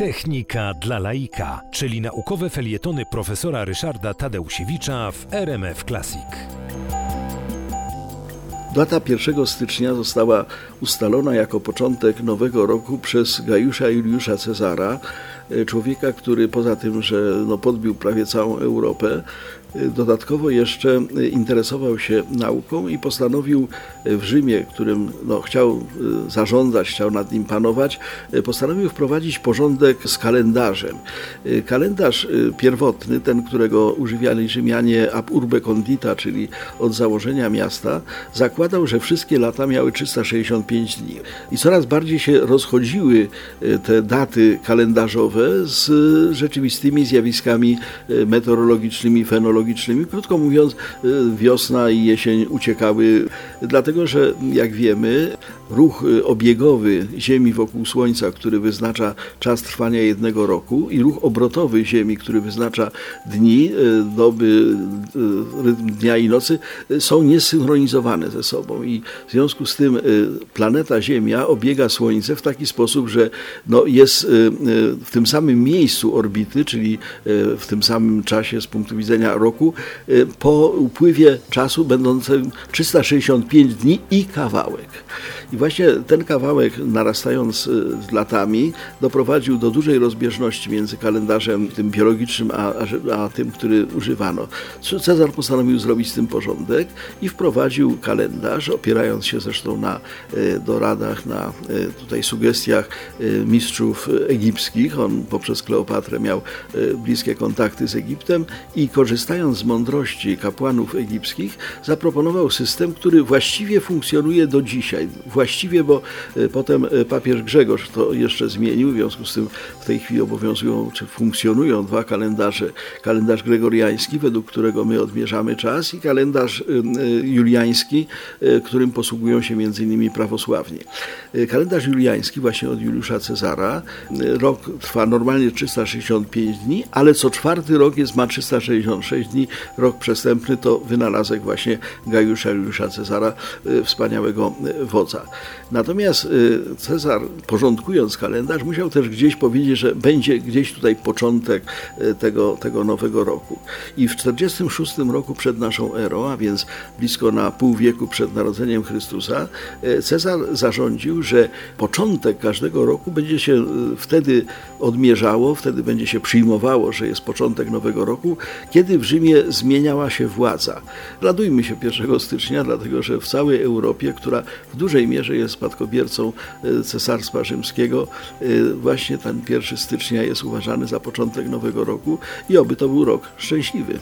Technika dla laika, czyli naukowe felietony profesora Ryszarda Tadeusiewicza w RMF Classic. Data 1 stycznia została ustalona jako początek nowego roku przez Gajusza Juliusza Cezara, człowieka, który poza tym, że no, podbił prawie całą Europę, e, dodatkowo jeszcze e, interesował się nauką i postanowił w Rzymie, którym no, chciał zarządzać, chciał nad nim panować, postanowił wprowadzić porządek z kalendarzem. Kalendarz pierwotny, ten, którego używiali Rzymianie ab urbe condita, czyli od założenia miasta, zakładał, że wszystkie lata miały 365 dni. I coraz bardziej się rozchodziły te daty kalendarzowe, z rzeczywistymi zjawiskami e, meteorologicznymi, fenologicznymi. Krótko mówiąc, e, wiosna i jesień uciekały, dlatego że, jak wiemy, ruch obiegowy Ziemi wokół Słońca, który wyznacza czas trwania jednego roku, i ruch obrotowy Ziemi, który wyznacza dni, doby, rytm dnia i nocy, są niesynchronizowane ze sobą. I w związku z tym planeta Ziemia obiega Słońce w taki sposób, że no, jest w tym samym miejscu orbity, czyli e, w tym samym czasie z punktu widzenia roku, e, po upływie czasu będącym 365 dni i kawałek. I właśnie ten kawałek, narastając e, z latami, doprowadził do dużej rozbieżności między kalendarzem tym biologicznym, a, a, a tym, który używano. Cezar postanowił zrobić z tym porządek i wprowadził kalendarz, opierając się zresztą na doradach, na tutaj sugestiach mistrzów egipskich. On poprzez Kleopatrę miał e, bliskie kontakty z Egiptem i korzystając z mądrości kapłanów egipskich zaproponował system, który właściwie funkcjonuje do dzisiaj. Właściwie, bo e, potem e, papież Grzegorz to jeszcze zmienił, w związku z tym w tej chwili obowiązują czy funkcjonują dwa kalendarze. Kalendarz gregoriański, według którego my odmierzamy czas i kalendarz juliański, którym posługują się innymi prawosławni. Kalendarz juliański właśnie od Juliusza Cezara, rok trwa normalnie 365 dni, ale co czwarty rok jest ma 366 dni. Rok przestępny to wynalazek właśnie Gajusza Juliusza Cezara, y, wspaniałego y, wodza. Natomiast y, Cezar, porządkując kalendarz, musiał też gdzieś powiedzieć, że będzie gdzieś tutaj początek tego, tego nowego roku. I w 46 roku przed naszą erą, a więc blisko na pół wieku przed narodzeniem Chrystusa, Cezar zarządził, że początek każdego roku będzie się wtedy odmierzało, wtedy będzie się przyjmowało, że jest początek nowego roku, kiedy w Rzymie zmieniała się władza. Radujmy się 1 stycznia, dlatego że w całej Europie, która w dużej mierze jest spadkobiercą e, Cesarstwa Rzymskiego, e, właśnie ten 1 stycznia jest uważany za początek nowego roku i oby to był rok szczęśliwy.